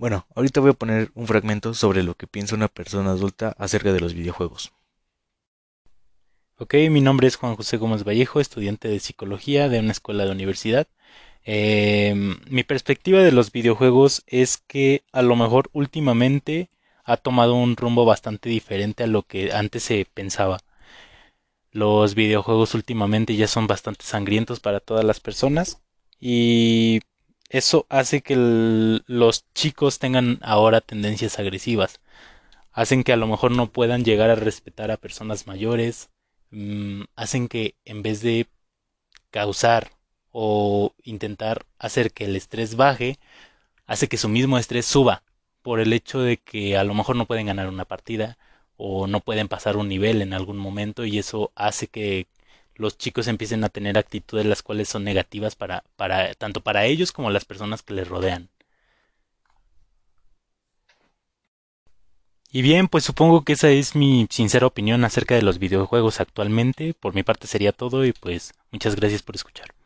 Bueno, ahorita voy a poner un fragmento sobre lo que piensa una persona adulta acerca de los videojuegos. Ok, mi nombre es Juan José Gómez Vallejo, estudiante de psicología de una escuela de universidad. Em, mi perspectiva de los videojuegos es que a lo mejor últimamente ha tomado un rumbo bastante diferente a lo que antes se pensaba. Los videojuegos últimamente ya son bastante sangrientos para todas las personas y eso hace que los chicos tengan ahora tendencias agresivas. Hacen que a lo mejor no puedan llegar a respetar a personas mayores. Mm, hacen que en vez de causar o intentar hacer que el estrés baje, hace que su mismo estrés suba por el hecho de que a lo mejor no pueden ganar una partida o no pueden pasar un nivel en algún momento y eso hace que los chicos empiecen a tener actitudes las cuales son negativas para, para tanto para ellos como las personas que les rodean. Y bien, pues supongo que esa es mi sincera opinión acerca de los videojuegos actualmente. Por mi parte sería todo y pues muchas gracias por escuchar.